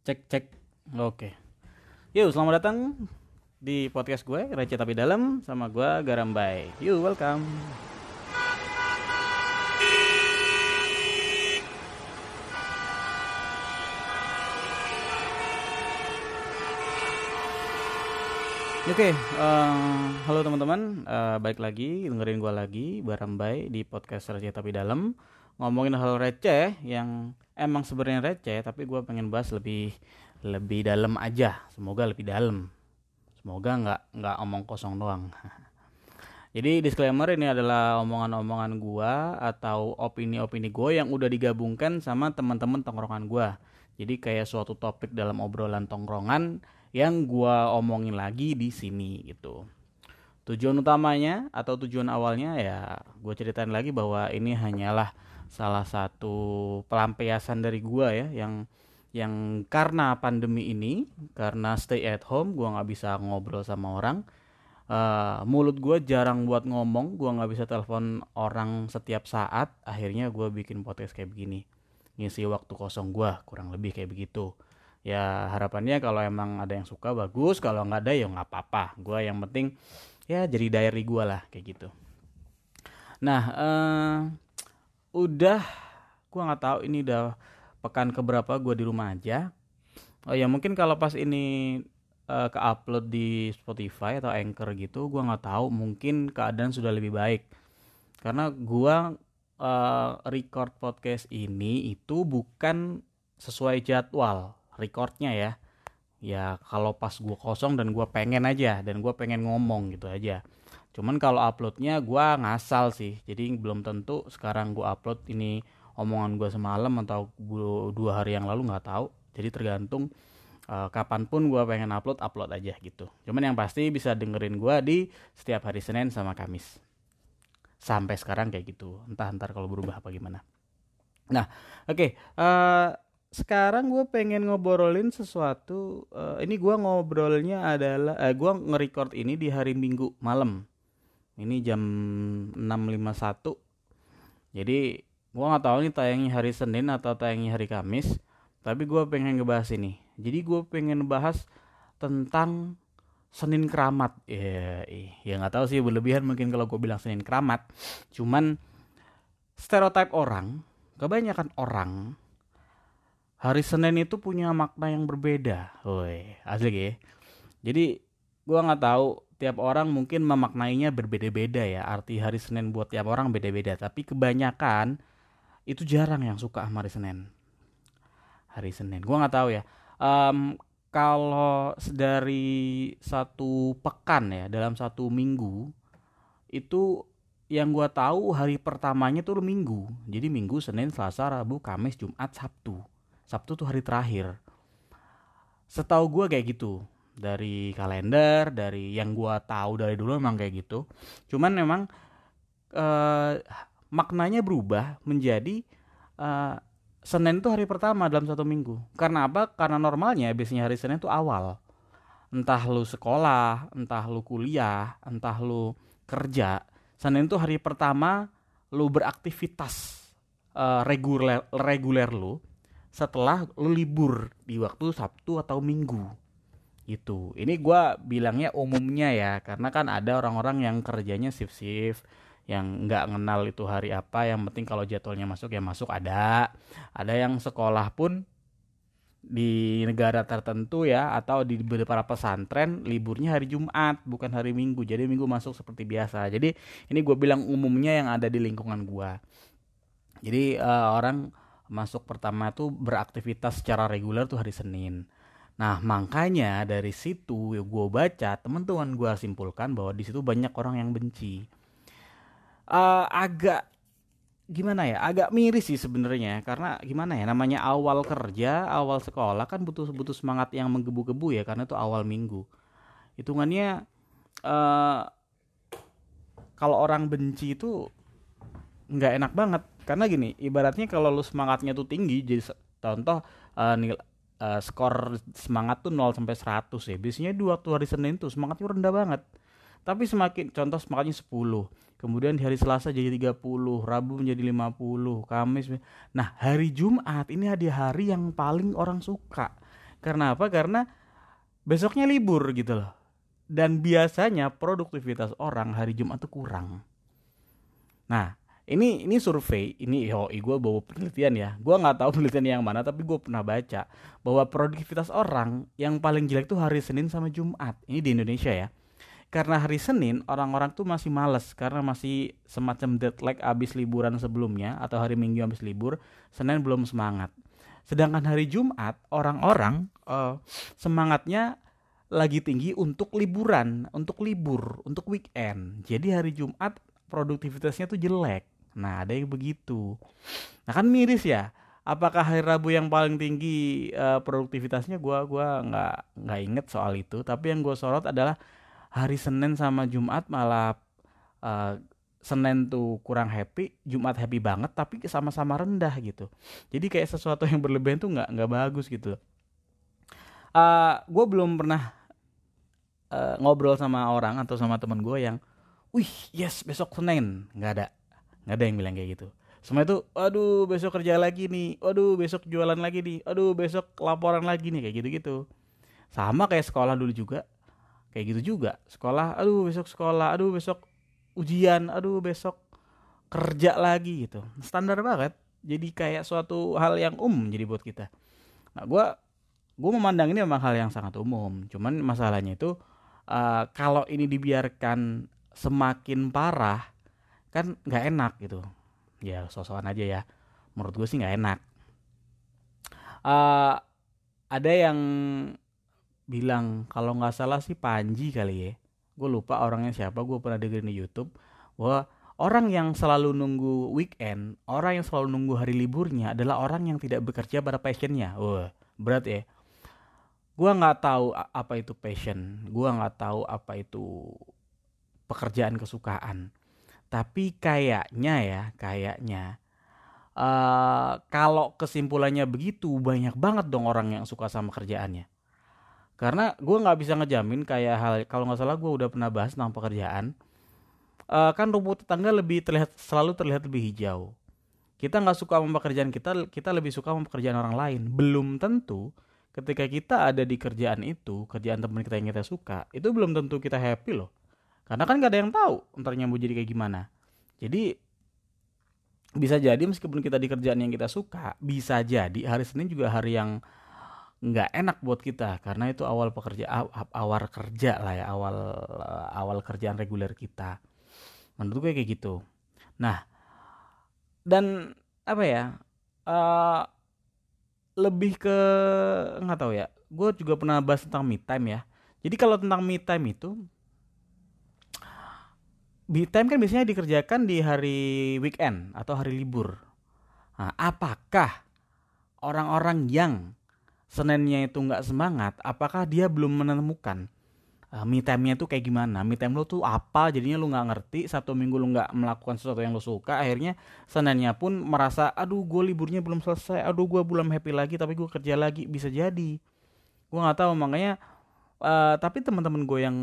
Cek cek. Oke. Yuk, selamat datang di podcast gue Receh Tapi Dalam sama gue Garambai. Yuk, welcome. Oke, eh, halo teman-teman, Eh, baik lagi dengerin gue lagi Barambai di podcast Receh Tapi Dalam ngomongin hal receh yang emang sebenarnya receh tapi gue pengen bahas lebih lebih dalam aja, semoga lebih dalam, semoga nggak nggak omong kosong doang. Jadi disclaimer ini adalah omongan-omongan gua atau opini-opini gue yang udah digabungkan sama teman-teman tongkrongan gua. Jadi kayak suatu topik dalam obrolan tongkrongan yang gua omongin lagi di sini gitu. Tujuan utamanya atau tujuan awalnya ya gue ceritain lagi bahwa ini hanyalah salah satu pelampiasan dari gua ya yang yang karena pandemi ini karena stay at home gua nggak bisa ngobrol sama orang. Eh, mulut gue jarang buat ngomong gua nggak bisa telepon orang setiap saat akhirnya gue bikin podcast kayak begini. Ngisi waktu kosong gua kurang lebih kayak begitu. Ya harapannya kalau emang ada yang suka bagus kalau nggak ada ya nggak apa-apa. Gua yang penting ya jadi diary gua lah kayak gitu. Nah eh udah gua nggak tahu ini udah pekan keberapa gua di rumah aja. Oh ya mungkin kalau pas ini eh, ke upload di Spotify atau Anchor gitu gua nggak tahu mungkin keadaan sudah lebih baik. Karena gua eh, record podcast ini itu bukan sesuai jadwal recordnya ya ya kalau pas gua kosong dan gua pengen aja dan gua pengen ngomong gitu aja. Cuman kalau uploadnya gua ngasal sih. Jadi belum tentu sekarang gua upload ini omongan gua semalam atau dua hari yang lalu nggak tahu. Jadi tergantung eh, kapan pun gua pengen upload upload aja gitu. Cuman yang pasti bisa dengerin gua di setiap hari Senin sama Kamis. Sampai sekarang kayak gitu. Entah ntar kalau berubah apa gimana. Nah oke eh, sekarang gue pengen ngobrolin sesuatu eh, ini gua ngobrolnya adalah eh, gue nge-record ini di hari Minggu malam. Ini jam 6.51 jadi gua nggak tahu nih tayangnya hari Senin atau tayangnya hari Kamis tapi gua pengen ngebahas ini. Jadi gue pengen bahas tentang Senin Keramat. Ya ya nggak tahu sih berlebihan mungkin kalau gue bilang Senin Keramat. Cuman stereotip orang kebanyakan orang hari Senin itu punya makna yang berbeda. Woi asli ya. Jadi gua nggak tahu tiap orang mungkin memaknainya berbeda-beda ya. Arti hari Senin buat tiap orang beda-beda. Tapi kebanyakan itu jarang yang suka sama hari Senin. Hari Senin. Gua nggak tahu ya. Em, kalau dari satu pekan ya dalam satu minggu itu yang gua tahu hari pertamanya tuh minggu. Jadi minggu Senin Selasa Rabu Kamis Jumat Sabtu Sabtu tuh hari terakhir. Setahu gua kayak gitu. Dari kalender dari yang gua tahu dari dulu memang kayak gitu. Cuman memang eh, maknanya berubah menjadi eh, Senin itu hari pertama dalam satu minggu. Karena apa? Karena normalnya biasanya hari Senin itu awal. Entah lu sekolah entah lu kuliah entah lu kerja. Senin itu hari pertama lu beraktivitas eh, reguler reguler lu setelah lu libur di waktu Sabtu atau Minggu. Gitu. Ini gua bilangnya umumnya ya karena kan ada orang-orang yang kerjanya shift-shift yang nggak kenal itu hari apa. Yang penting kalau jadwalnya masuk ya masuk. Ada. Ada yang sekolah pun di negara tertentu ya atau di beberapa pesantren liburnya hari Jumat bukan hari Minggu. Jadi Minggu masuk seperti biasa. Jadi ini gue bilang umumnya yang ada di lingkungan gua. Jadi eh, orang masuk pertama tuh beraktivitas secara reguler tuh hari Senin. Nah makanya dari situ gue baca teman-teman gue simpulkan bahwa di situ banyak orang yang benci. Eh, agak gimana ya? Agak miris sih sebenarnya karena gimana ya? Namanya awal kerja, awal sekolah kan butuh butuh semangat yang menggebu-gebu ya karena itu awal minggu. Hitungannya eh kalau orang benci itu nggak enak banget karena gini ibaratnya kalau lu semangatnya tuh tinggi jadi contoh eh, nil- eh, skor semangat tuh 0 sampai 100 ya. Biasanya di waktu hari Senin tuh semangatnya rendah banget. Tapi semakin contoh semangatnya 10 kemudian di hari Selasa jadi 30 Rabu menjadi 50 Kamis nah hari Jumat ini ada hari yang paling orang suka. Karena apa? Karena besoknya libur gitu loh. Dan biasanya produktivitas orang hari Jumat tuh kurang. Nah ini ini survei ini yo gue bawa penelitian ya. Gue nggak tahu penelitian yang mana tapi gue pernah baca bahwa produktivitas orang yang paling jelek tuh hari Senin sama Jumat. Ini di Indonesia ya. Karena hari Senin orang-orang tuh masih males karena masih semacam deadline abis liburan sebelumnya atau hari Minggu abis libur Senin belum semangat. Sedangkan hari Jumat orang-orang uh, semangatnya lagi tinggi untuk liburan untuk libur untuk weekend. Jadi hari Jumat produktivitasnya tuh jelek Nah, ada yang begitu. Nah, kan miris ya. Apakah hari Rabu yang paling tinggi uh, produktivitasnya gua gua nggak nggak inget soal itu, tapi yang gue sorot adalah hari Senin sama Jumat malah uh, Senin tuh kurang happy, Jumat happy banget, tapi sama-sama rendah gitu. Jadi kayak sesuatu yang berlebihan tuh nggak nggak bagus gitu. Uh, eh, gue belum pernah uh, ngobrol sama orang atau sama temen gue yang, wih yes besok Senin nggak ada nggak ada yang bilang kayak gitu. Semua itu aduh besok kerja lagi nih. Aduh besok jualan lagi nih. Aduh besok laporan lagi nih. Kayak gitu gitu sama kayak sekolah dulu juga. Kayak gitu juga. Sekolah aduh besok sekolah. Aduh besok ujian. Aduh besok kerja lagi gitu. Standar banget. Jadi kayak suatu hal yang umum jadi buat kita. Nah gue gue memandang ini memang hal yang sangat umum. Cuman masalahnya itu uh, kalau ini dibiarkan semakin parah kan nggak enak gitu. Ya sosokan aja ya. Menurut gue sih nggak enak. Uh, ada yang bilang kalau nggak salah sih Panji kali ya. Gue lupa orangnya siapa gue pernah dengerin di YouTube bahwa orang yang selalu nunggu weekend orang yang selalu nunggu hari liburnya adalah orang yang tidak bekerja pada passionnya. Wah berat ya. Gue nggak tahu apa itu passion. Gue nggak tahu apa itu pekerjaan kesukaan tapi kayaknya ya, kayaknya uh, kalau kesimpulannya begitu banyak banget dong orang yang suka sama kerjaannya. Karena gue nggak bisa ngejamin kayak hal kalau nggak salah gue udah pernah bahas tentang pekerjaan. Uh, kan rumput tetangga lebih terlihat selalu terlihat lebih hijau. Kita nggak suka sama pekerjaan kita, kita lebih suka sama pekerjaan orang lain. Belum tentu ketika kita ada di kerjaan itu, kerjaan teman kita yang kita suka, itu belum tentu kita happy loh karena kan gak ada yang tahu ntar nyambung jadi kayak gimana. Jadi bisa jadi meskipun kita di kerjaan yang kita suka, bisa jadi hari Senin juga hari yang nggak enak buat kita. Karena itu awal pekerja awal kerja lah ya awal awal kerjaan reguler kita. Menurut gue kayak gitu. Nah dan apa ya uh, lebih ke nggak tahu ya gue juga pernah bahas tentang me time ya. Jadi kalau tentang me time itu me time kan biasanya dikerjakan di hari weekend atau hari libur. Nah, apakah orang-orang yang Seninnya itu nggak semangat, apakah dia belum menemukan uh, me time-nya itu kayak gimana? Me time lo tuh apa? Jadinya lu nggak ngerti, satu minggu lu nggak melakukan sesuatu yang lu suka, akhirnya Seninnya pun merasa, aduh gue liburnya belum selesai, aduh gue belum happy lagi, tapi gue kerja lagi, bisa jadi. Gue nggak tahu, makanya uh, tapi teman-teman gue yang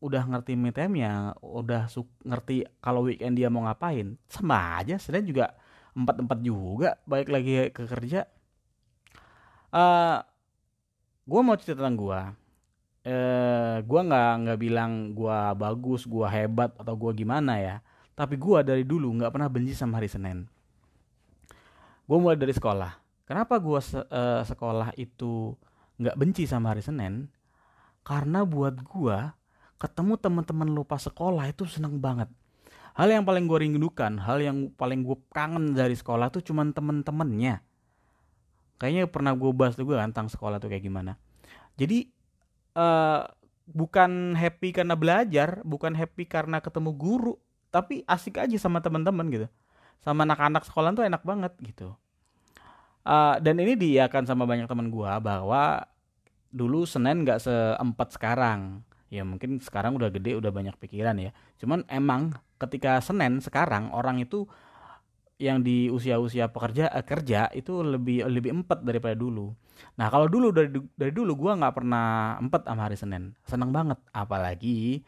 udah ngerti me time-nya, udah ngerti kalau weekend dia mau ngapain, sama aja. Senin juga empat empat juga, balik lagi ke kerja. Uh, eh, gue mau cerita tentang gue. Uh, gue nggak nggak bilang gue bagus, gue hebat atau gue gimana ya. Tapi gue dari dulu nggak pernah benci sama hari Senin. Gue mulai dari sekolah. Kenapa gue se uh, sekolah itu nggak benci sama hari Senin? Karena buat gue ketemu teman-teman lu pas sekolah itu seneng banget. Hal yang paling gue rindukan hal yang paling gue kangen dari sekolah tuh cuman temen-temennya. Kayaknya pernah gue bahas juga kan tentang sekolah tuh kayak gimana. Jadi uh, bukan happy karena belajar bukan happy karena ketemu guru tapi asik aja sama teman-teman gitu. Sama anak-anak sekolah tuh enak banget gitu. Uh, dan ini diakan sama banyak teman gue bahwa dulu Senin nggak seempat sekarang ya mungkin sekarang udah gede udah banyak pikiran ya cuman emang ketika Senin sekarang orang itu yang di usia-usia pekerja eh, kerja itu lebih lebih empat daripada dulu. Nah kalau dulu dari dari dulu gue nggak pernah empat sama hari Senin, seneng banget. Apalagi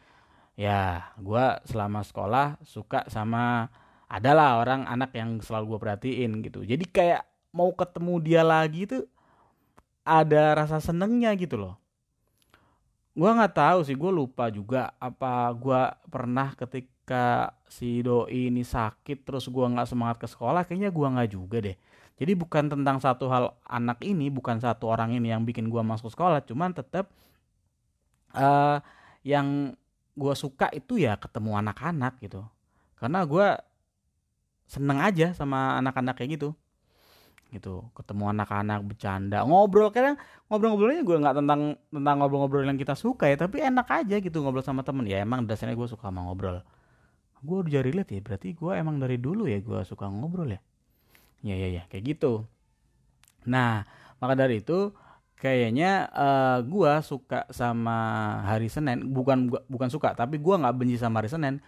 ya gue selama sekolah suka sama adalah orang anak yang selalu gue perhatiin gitu. Jadi kayak mau ketemu dia lagi tuh ada rasa senengnya gitu loh gue nggak tahu sih gue lupa juga apa gue pernah ketika si doi ini sakit terus gue nggak semangat ke sekolah kayaknya gue nggak juga deh. Jadi bukan tentang satu hal anak ini bukan satu orang ini yang bikin gue masuk sekolah cuman tetap uh, yang gue suka itu ya ketemu anak-anak gitu. Karena gue seneng aja sama anak-anak kayak gitu gitu. Ketemu anak-anak bercanda ngobrol. Kadang ngobrol-ngobrolnya gue nggak tentang tentang ngobrol-ngobrol yang kita suka ya tapi enak aja gitu ngobrol sama temen. Ya emang dasarnya gue suka sama ngobrol. Gue udah jadi lihat ya berarti gue emang dari dulu ya gue suka ngobrol ya? Ya ya ya kayak gitu. Nah maka dari itu kayaknya uh, eh, gue suka sama hari Senin. Bukan bukan suka tapi gue nggak benci sama hari Senin.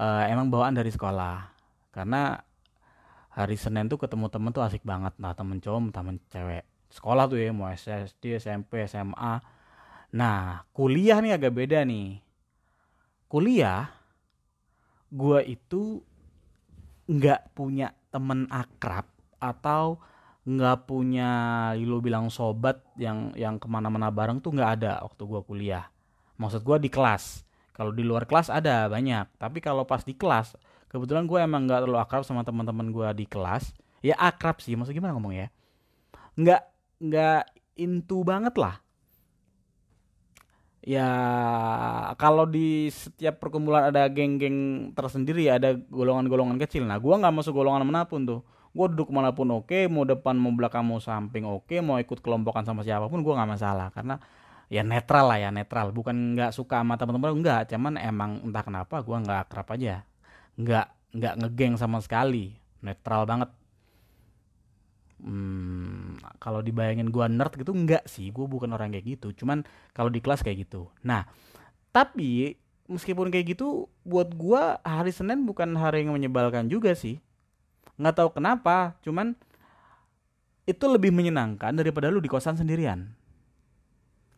Uh, emang bawaan dari sekolah. Karena hari Senin tuh ketemu temen tuh asik banget. Nah temen cowok temen cewek sekolah tuh ya mau SD SMP SMA nah kuliah nih agak beda nih. Kuliah gue itu nggak punya temen akrab atau nggak punya lo bilang sobat yang yang ke mana-mana bareng tuh nggak ada waktu gue kuliah. Maksud gue di kelas. Kalau di luar kelas ada banyak tapi kalau pas di kelas kebetulan gue emang nggak terlalu akrab sama teman-teman gue di kelas. Ya akrab sih. Maksud gimana ngomong ya? Nggak nggak intu banget lah. Ya kalau di setiap perkumpulan ada geng-geng tersendiri ada golongan-golongan kecil. Nah gue nggak masuk golongan mana pun tuh. Gue duduk mana pun oke mau depan mau belakang mau samping oke mau ikut kelompokan sama siapa pun gue nggak masalah. Karena ya netral lah ya netral. Bukan nggak suka sama teman-teman enggak cuman emang entah kenapa gue nggak akrab aja nggak nggak ngegeng sama sekali. Netral banget. Hmm, kalau dibayangin gue nerd gitu nggak sih. Gue bukan orang kayak gitu. Cuman kalau di kelas kayak gitu. Nah tapi meskipun kayak gitu buat gue hari Senin bukan hari yang menyebalkan juga sih. Nggak tahu kenapa cuman itu lebih menyenangkan daripada lu di kosan sendirian.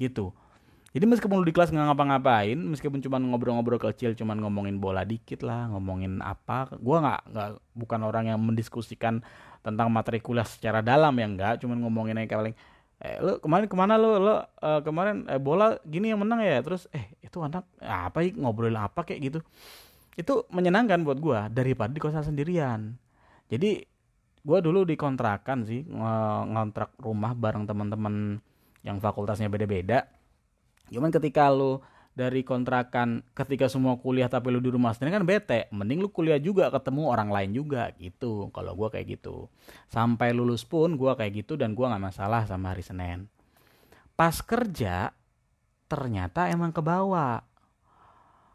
Gitu jadi meskipun lu di kelas nggak ngapa-ngapain, meskipun cuma ngobrol-ngobrol kecil, cuma ngomongin bola dikit lah, ngomongin apa, gua nggak nggak bukan orang yang mendiskusikan tentang materi kuliah secara dalam ya enggak, cuma ngomongin aja paling eh lu kemarin ke mana lu? Lu uh, kemarin eh, bola gini yang menang ya? Terus eh itu anak apa sih ngobrolin apa kayak gitu? Itu menyenangkan buat gua daripada di kosan sendirian. Jadi gua dulu dikontrakan sih ngontrak rumah bareng teman-teman yang fakultasnya beda-beda Cuman ketika lu dari kontrakan ketika semua kuliah tapi lu di rumah sendiri kan bete. Mending lu kuliah juga ketemu orang lain juga gitu. Kalau gua kayak gitu. Sampai lulus pun gua kayak gitu dan gua nggak masalah sama hari Senin. Pas kerja ternyata emang ke bawah.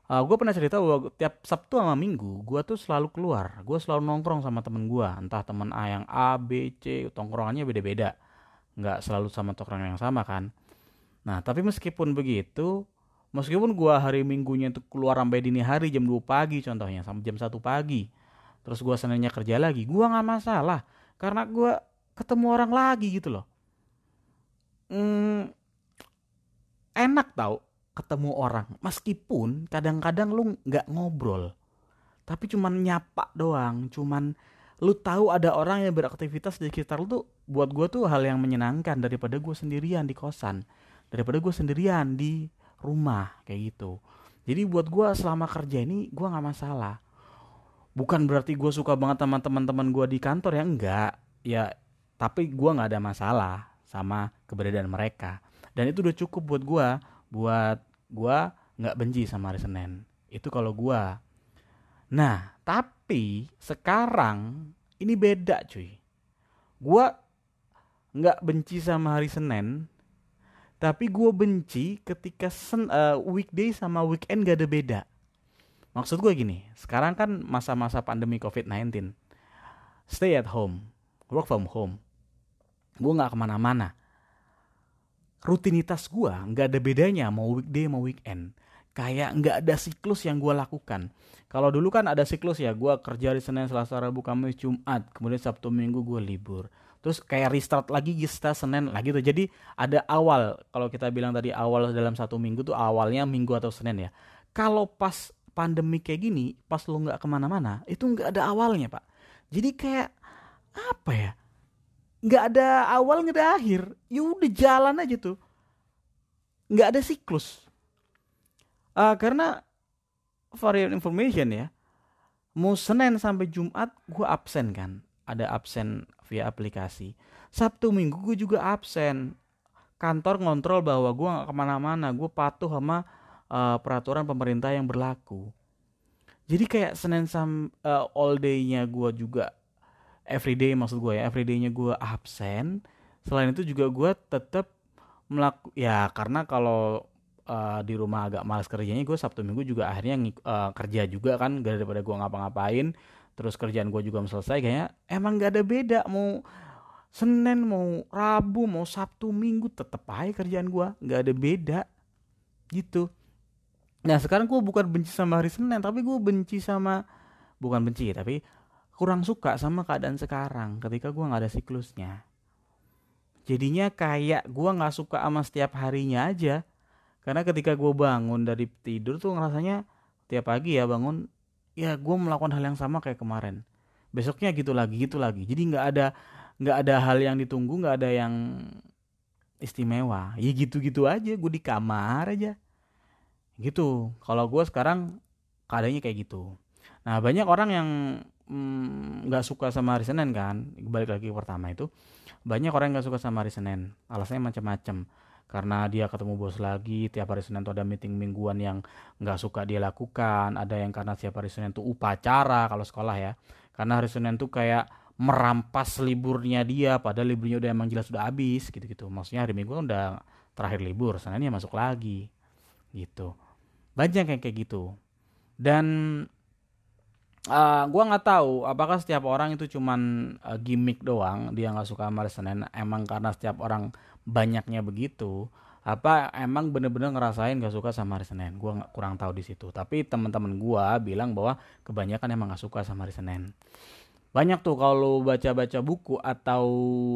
Uh, gue pernah cerita bahwa tiap Sabtu sama Minggu gue tuh selalu keluar. Gue selalu nongkrong sama temen gue entah temen A yang A B C tongkrongannya beda-beda. Nggak selalu sama tongkrongan yang sama kan Nah, tapi meskipun begitu, meskipun gua hari Minggunya itu keluar sampai dini hari jam 2 pagi contohnya sampai jam 1 pagi. Terus gua senangnya kerja lagi, gua nggak masalah karena gua ketemu orang lagi gitu loh. Hmm, enak tau ketemu orang meskipun kadang-kadang lu nggak ngobrol tapi cuman nyapa doang cuman lu tahu ada orang yang beraktivitas di sekitar lu tuh buat gue tuh hal yang menyenangkan daripada gue sendirian di kosan daripada gue sendirian di rumah kayak gitu. Jadi buat gue selama kerja ini gue nggak masalah. Bukan berarti gue suka banget sama teman-teman gue di kantor ya enggak. Ya tapi gue nggak ada masalah sama keberadaan mereka. Dan itu udah cukup buat gue buat gue nggak benci sama hari Senin. Itu kalau gue nah tapi sekarang ini beda cuy. Gue nggak benci sama hari Senin tapi gue benci ketika sen, uh, weekday sama weekend gak ada beda. Maksud gue gini, sekarang kan masa-masa pandemi COVID-19. Stay at home, work from home. Gue gak ke mana-mana. Rutinitas gue gak ada bedanya mau weekday mau weekend. Kayak gak ada siklus yang gue lakukan. Kalau dulu kan ada siklus ya, gue kerja di Senin, Selasa, Rabu, Kamis, Jumat. Kemudian Sabtu, Minggu gue libur terus kayak restart lagi kita Senin lagi tuh jadi ada awal kalau kita bilang tadi awal dalam satu minggu tuh awalnya minggu atau Senin ya. Kalau pas pandemi kayak gini pas lo nggak ke mana-mana itu nggak ada awalnya pak. Jadi kayak apa ya? Nggak ada awal nggak ada akhir. Ya udah jalan aja tuh. Nggak ada siklus. Uh, karena your information ya mau Senin sampai Jumat gue absen kan. Ada absen via aplikasi. Sabtu Minggu gue juga absen. Kantor ngontrol bahwa gue gak ke mana-mana gue patuh sama uh, peraturan pemerintah yang berlaku. Jadi kayak Senin sam uh, all day-nya gue juga everyday maksud gue ya everyday-nya gue absen. Selain itu juga gue tetap melaku ya karena kalau uh, di rumah agak malas kerjanya gue sabtu minggu juga akhirnya uh, kerja juga kan gak daripada gue ngapa-ngapain terus kerjaan gue juga selesai kayaknya emang gak ada beda. Mau Senin mau Rabu mau Sabtu Minggu tetep aja kerjaan gue nggak ada beda. Gitu. Nah sekarang gue bukan benci sama hari Senin tapi gue benci sama bukan benci tapi kurang suka sama keadaan sekarang ketika gue nggak ada siklusnya. Jadinya kayak gue nggak suka sama setiap harinya aja. Karena ketika gue bangun dari tidur tuh ngerasanya tiap pagi ya bangun ya gue melakukan hal yang sama kayak kemarin. Besoknya gitu lagi gitu lagi. Jadi nggak ada nggak ada hal yang ditunggu nggak ada yang istimewa. Ya gitu gitu aja gue di kamar aja. Gitu. Kalau gue sekarang keadaannya kayak gitu. Nah banyak orang yang mm, nggak mm, suka sama hari Senin kan. Balik lagi pertama itu. Banyak orang yang nggak suka sama hari Senin. Alasannya macam-macam karena dia ketemu bos lagi tiap hari Senin tuh ada meeting mingguan yang nggak suka dia lakukan. Ada yang karena tiap hari Senin tuh upacara kalau sekolah ya. Karena hari Senin tuh kayak merampas liburnya dia padahal liburnya udah emang jelas udah habis gitu-gitu. Maksudnya hari Minggu kan udah terakhir libur Seninnya masuk lagi gitu. Banyak yang kayak gitu. Dan uh, gua nggak tahu apakah setiap orang itu cuman uh, gimmick doang dia nggak suka sama hari Senin. Emang karena setiap orang banyaknya begitu apa emang bener-bener ngerasain gak suka sama hari Senin? Gue nggak kurang tahu di situ. Tapi teman-teman gue bilang bahwa kebanyakan emang gak suka sama hari Senin. Banyak tuh kalau baca-baca buku atau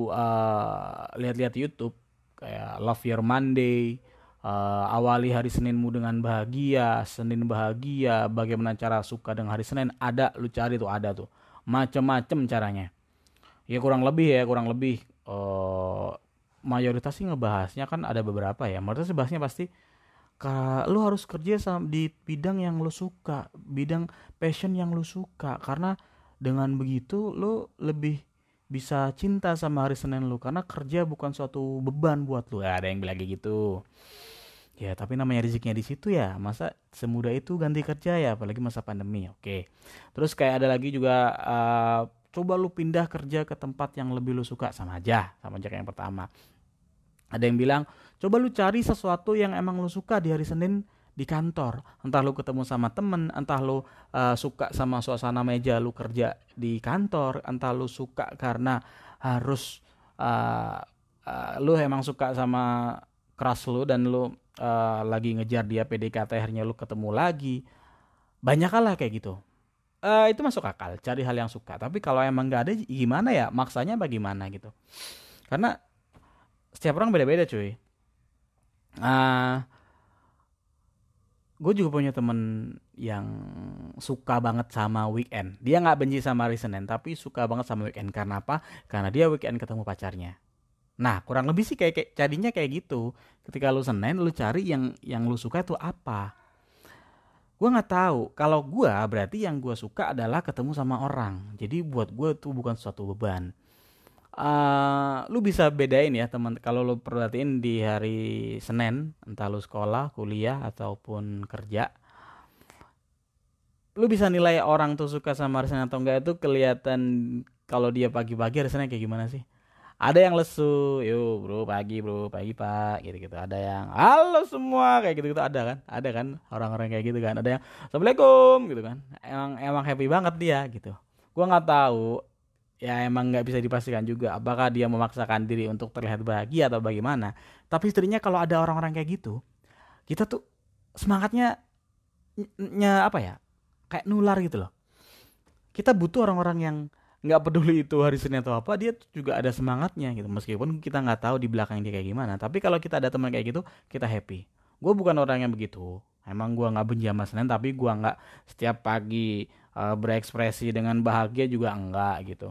uh, lihat-lihat YouTube kayak Love Your Monday uh, awali hari Seninmu dengan bahagia Senin bahagia bagaimana cara suka dengan hari Senin ada lu cari tuh ada tuh. Macem-macem caranya. Ya kurang lebih ya kurang lebih uh, mayoritas sih ngebahasnya kan ada beberapa ya. Mayoritas bahasnya pasti lu harus kerja sama di bidang yang lu suka bidang passion yang lu suka. Karena dengan begitu lu lebih bisa cinta sama hari Senin lu karena kerja bukan suatu beban buat lu. Ada yang bilang gitu. Ya tapi namanya rezekinya di situ ya. Masa semudah itu ganti kerja ya apalagi masa pandemi. Oke. Terus kayak ada lagi juga uh, coba lu pindah kerja ke tempat yang lebih lu suka sama aja sama aja kayak yang pertama ada yang bilang, coba lu cari sesuatu yang emang lu suka di hari Senin di kantor. Entah lu ketemu sama temen, entah lu uh, suka sama suasana meja lu kerja di kantor, entah lu suka karena harus uh, uh, lu emang suka sama keras lu dan lu uh, lagi ngejar dia PDKT akhirnya lu ketemu lagi. Banyak lah kayak gitu. Uh, itu masuk akal, cari hal yang suka. Tapi kalau emang gak ada gimana ya? Maksanya bagaimana gitu. Karena setiap orang beda-beda cuy. Uh, ah, gue juga punya temen yang suka banget sama weekend. Dia nggak benci sama hari Senin tapi suka banget sama weekend. Karena apa? Karena dia weekend ketemu pacarnya. Nah kurang lebih sih kayak, kayak jadinya kayak gitu. Ketika lu Senin lu cari yang yang lu suka itu apa gue nggak tahu. Kalau gue berarti yang gue suka adalah ketemu sama orang. Jadi buat gue tuh bukan suatu beban. Uh, lu bisa bedain ya teman. Kalau lu perhatiin di hari Senin entah lu sekolah kuliah ataupun kerja lu bisa nilai orang tuh suka sama Senin atau enggak itu kelihatan kalau dia pagi-pagi hari Senin kayak gimana sih ada yang lesu yuk bro pagi bro pagi pak gitu gitu ada yang halo semua kayak gitu gitu ada kan? Ada kan? Orang-orang kayak gitu kan? Ada yang assalamualaikum gitu kan? Emang emang happy banget dia gitu. Gua nggak tahu ya emang nggak bisa dipastikan juga apakah dia memaksakan diri untuk terlihat bahagia atau bagaimana. Tapi istrinya kalau ada orang-orang kayak gitu kita tuh semangatnya nya apa ya? Kayak nular gitu loh. Kita butuh orang-orang yang nggak peduli itu hari Senin atau apa dia juga ada semangatnya gitu. Meskipun kita nggak tahu di belakang dia kayak gimana tapi kalau kita ada teman kayak gitu kita happy. Gue bukan orang yang begitu. Emang gue nggak benci sama Senin tapi gue nggak setiap pagi uh, berekspresi dengan bahagia juga enggak gitu.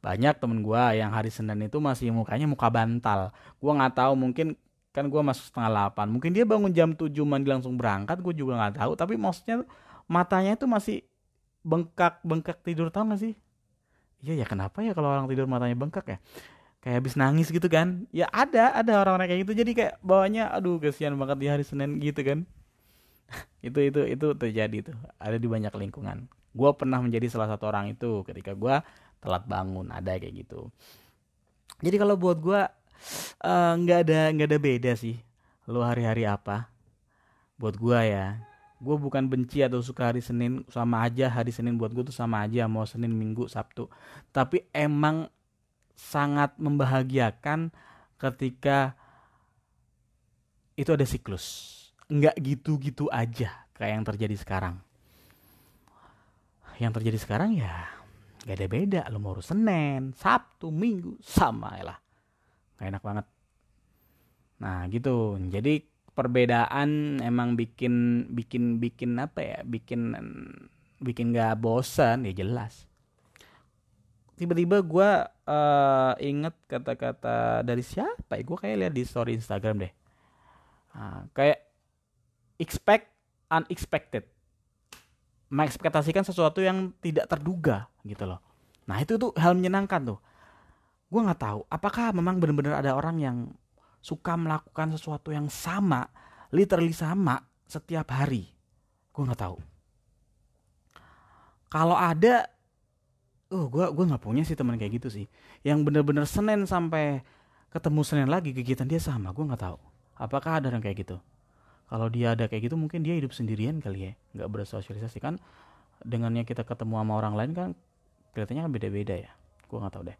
Banyak temen gue yang hari Senin itu masih mukanya muka bantal. Gue nggak tahu mungkin kan gue masuk setengah delapan. Mungkin dia bangun jam tujuh mandi langsung berangkat gue juga nggak tahu. Tapi maksudnya matanya itu masih bengkak bengkak tidur tau gak sih iya ya kenapa ya kalau orang tidur matanya bengkak ya? Kayak habis nangis gitu kan? Ya ada ada orang-orang kayak gitu. Jadi kayak bawahnya aduh kasihan banget di hari Senin gitu kan. Itu itu itu terjadi tuh. Ada di banyak lingkungan. Gue pernah menjadi salah satu orang itu ketika gue telat bangun ada kayak gitu. Jadi kalau buat gue Eh, nggak uh, ada nggak ada beda sih. Lo hari-hari apa? Buat gua ya gue bukan benci atau suka hari Senin sama aja hari Senin buat gue tuh sama aja mau Senin Minggu Sabtu. Tapi emang sangat membahagiakan ketika itu ada siklus. Nggak gitu-gitu aja kayak yang terjadi sekarang. Yang terjadi sekarang ya nggak ada beda. Lo mau Senin Sabtu Minggu sama lah. Gak enak banget. Nah gitu. Jadi perbedaan emang bikin bikin bikin apa ya? Bikin bikin gak bosan ya jelas. Tiba-tiba gue uh, inget kata-kata dari siapa ya? Gue kayak lihat di story Instagram deh. Nah, kayak expect unexpected mengekspektasikan sesuatu yang tidak terduga gitu loh. Nah itu tuh hal menyenangkan tuh gue nggak tahu apakah memang benar-benar ada orang yang suka melakukan sesuatu yang sama literally sama setiap hari. Gue nggak tahu. Kalau ada uh gue gue nggak punya sih teman kayak gitu sih. Yang bener-bener senin sampai ketemu senin lagi kegiatan dia sama gue nggak tahu. Apakah ada orang kayak gitu? Kalau dia ada kayak gitu mungkin dia hidup sendirian kali ya nggak bersosialisasi. Kan dengannya kita ketemu sama orang lain kan kelihatannya kan beda-beda ya. Gue nggak tahu deh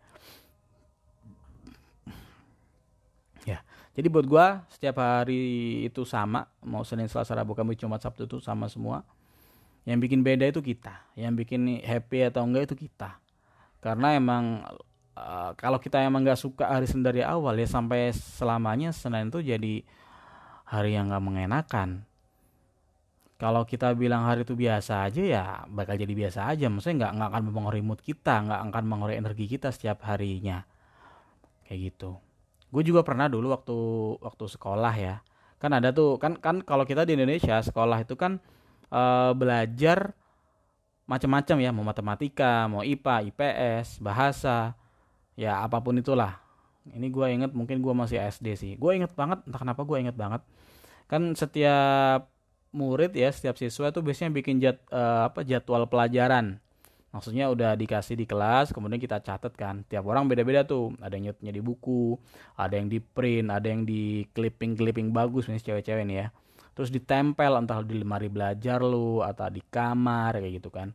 Ya, jadi buat gua setiap hari itu sama, mau Senin, Selasa, Rabu, Kamis, Jumat, Sabtu itu sama semua. Yang bikin beda itu kita, yang bikin happy atau enggak itu kita. Karena emang uh, kalau kita emang nggak suka hari Senin dari awal ya sampai selamanya Senin itu jadi hari yang nggak mengenakan. Kalau kita bilang hari itu biasa aja ya bakal jadi biasa aja. Maksudnya nggak nggak akan mempengaruhi mood kita, nggak akan mempengaruhi energi kita setiap harinya. Kayak gitu gue juga pernah dulu waktu waktu sekolah ya. Kan ada tuh kan kan kalau kita di Indonesia sekolah itu kan uh, belajar macam-macam ya. Mau matematika mau IPA IPS bahasa ya apa pun itulah. Ini gue inget mungkin gue masih SD sih. Gue inget banget entah kenapa gue inget banget. Kan setiap murid ya setiap siswa tuh biasanya bikin jad, uh, apa jadwal pelajaran maksudnya udah dikasih di kelas kemudian kita catat kan. Tiap orang beda-beda tuh. Ada yang nyutnya di buku ada yang di print ada yang di clipping clipping bagus nih cewek-cewek nih ya. Terus ditempel entah di lemari belajar lu atau di kamar kayak gitu kan.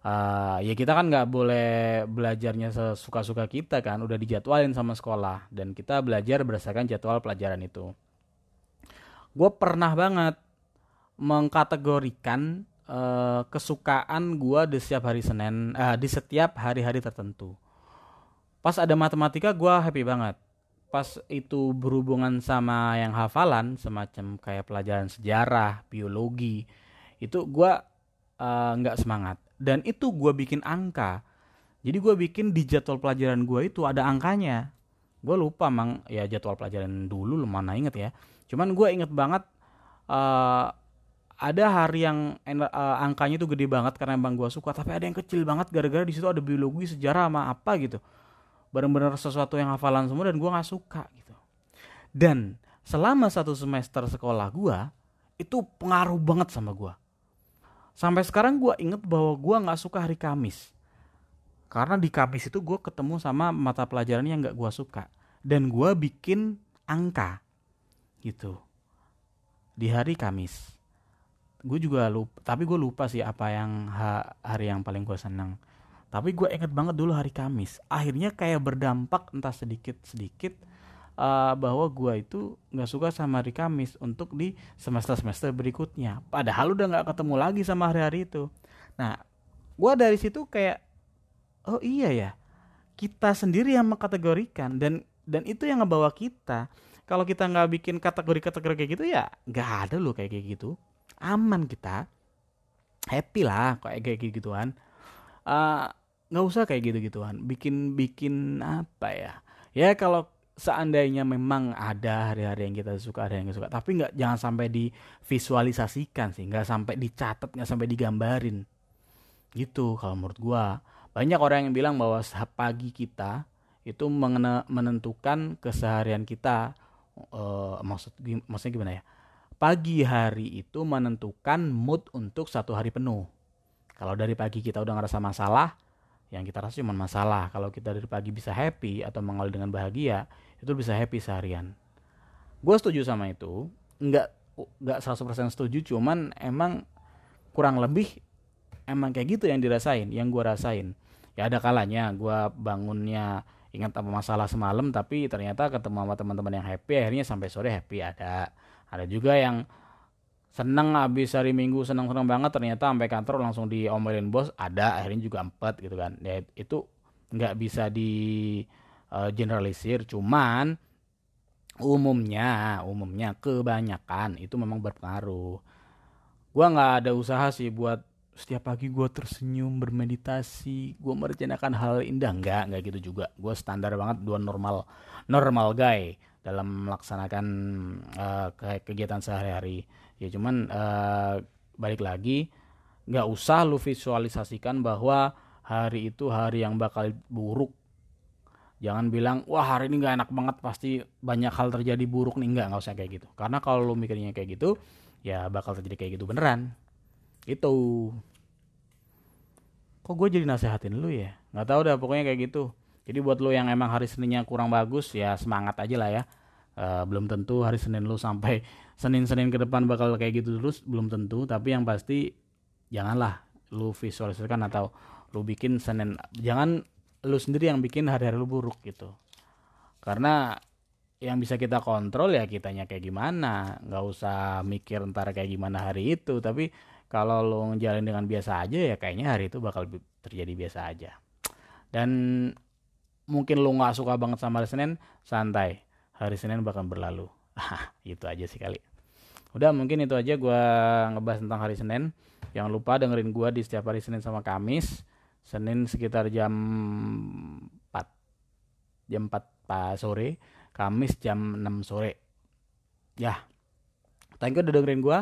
Uh, ya kita kan nggak boleh belajarnya sesuka-suka kita kan. Udah dijadwalin sama sekolah. Dan kita belajar berdasarkan jadwal pelajaran itu. Gue pernah banget mengkategorikan uh, kesukaan gue di setiap hari Senin uh, di setiap hari-hari tertentu. Pas ada matematika gue happy banget. Pas itu berhubungan sama yang hafalan semacam kayak pelajaran sejarah biologi itu gue uh, nggak semangat. Dan itu gue bikin angka. Jadi gue bikin di jadwal pelajaran gue itu ada angkanya. Gue lupa mang ya jadwal pelajaran dulu lu mana inget ya. Cuman gue inget banget uh, ada hari yang uh, angkanya itu gede banget karena emang gue suka tapi ada yang kecil banget gara-gara di situ ada biologi sejarah sama apa gitu. Benar-benar sesuatu yang hafalan semua dan gue nggak suka gitu. Dan selama satu semester sekolah gue itu pengaruh banget sama gue sampai sekarang gue inget bahwa gue nggak suka hari Kamis. Karena di Kamis itu gue ketemu sama mata pelajaran yang nggak gue suka. Dan gue bikin angka gitu. Di hari Kamis gue juga lupa tapi gue lupa sih apa yang ha, hari yang paling gue senang. Tapi gue inget banget dulu hari Kamis. Akhirnya kayak berdampak entah sedikit sedikit uh, bahwa gue itu nggak suka sama hari Kamis untuk di semester semester berikutnya. Padahal udah nggak ketemu lagi sama hari-hari itu. Nah gue dari situ kayak oh iya ya kita sendiri yang mengkategorikan dan dan itu yang ngebawa kita. Kalau kita nggak bikin kategori-kategori kayak gitu ya nggak ada loh kayak gitu aman kita happy lah kayak kayak gituan. Uh, nggak usah kayak gitu gituan. Bikin bikin apa ya? Ya kalau seandainya memang ada hari-hari yang kita suka ada yang gak suka. Tapi nggak jangan sampai divisualisasikan sih. Nggak sampai dicatat nggak sampai digambarin. Gitu kalau menurut gua. Banyak orang yang bilang bahwa pagi kita itu menentukan keseharian kita. Uh, maksud maksudnya gimana ya pagi hari itu menentukan mood untuk satu hari penuh. Kalau dari pagi kita udah ngerasa masalah yang kita rasa cuma masalah. Kalau kita dari pagi bisa happy atau mengawali dengan bahagia itu bisa happy seharian. Gue setuju sama itu. Nggak nggak 100% setuju cuman emang kurang lebih emang kayak gitu yang dirasain yang gue rasain. Ya ada kalanya gue bangunnya ingat apa masalah semalam tapi ternyata ketemu sama teman-teman yang happy akhirnya sampai sore happy ada ada juga yang seneng habis hari minggu seneng seneng banget ternyata sampai kantor langsung diomelin bos ada. Akhirnya juga empat gitu kan. Ya itu nggak bisa di uh, generalisir cuman umumnya umumnya kebanyakan itu memang berpengaruh. Gua nggak ada usaha sih buat setiap pagi gue tersenyum bermeditasi gue merencanakan hal indah. Nggak nggak gitu juga. Gue standar banget dua normal normal guy dalam melaksanakan uh, kegiatan sehari-hari. Ya cuman uh, balik lagi nggak usah lu visualisasikan bahwa hari itu hari yang bakal buruk. Jangan bilang wah hari ini nggak enak banget pasti banyak hal terjadi buruk nih. Nggak nggak usah kayak gitu. Karena kalau lu mikirnya kayak gitu ya bakal terjadi kayak gitu beneran. Itu kok gue jadi nasehatin lu ya? Nggak tahu dah pokoknya kayak gitu jadi buat lu yang emang hari Seninnya kurang bagus ya semangat aja lah ya. Uh, belum tentu hari Senin lu sampai Senin-Senin ke depan bakal kayak gitu terus belum tentu. Tapi yang pasti janganlah lu visualisasikan atau lu bikin Senin jangan lu sendiri yang bikin hari-hari lu buruk gitu. Karena yang bisa kita kontrol ya kitanya kayak gimana. Nggak usah mikir ntar kayak gimana hari itu. Tapi kalau lu ngejalin dengan biasa aja ya kayaknya hari itu bakal terjadi biasa aja. Dan mungkin lu nggak suka banget sama hari Senin santai hari Senin bakal berlalu itu aja sih kali Udah mungkin itu aja gue ngebahas tentang hari Senin. Jangan lupa dengerin gue di setiap hari Senin sama Kamis. Senin sekitar jam 4. Jam 4 pas sore. Kamis jam 6 sore. Ya. Thank you udah dengerin gue.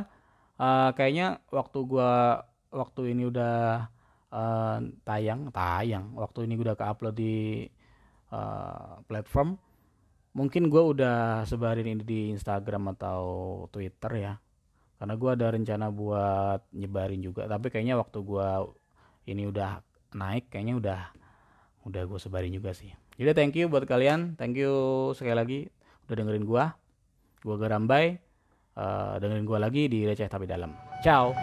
Uh, kayaknya waktu gue waktu ini udah uh, tayang tayang waktu ini udah ke upload di uh, platform. Mungkin gue udah sebarin ini di Instagram atau Twitter ya. Karena gue ada rencana buat nyebarin juga. Tapi kayaknya waktu gue ini udah naik kayaknya udah udah gue sebarin juga sih. Jadi thank you buat kalian. Thank you sekali lagi udah dengerin gue gue Garambai uh, dengerin gue lagi di receh tapi dalam. Ciao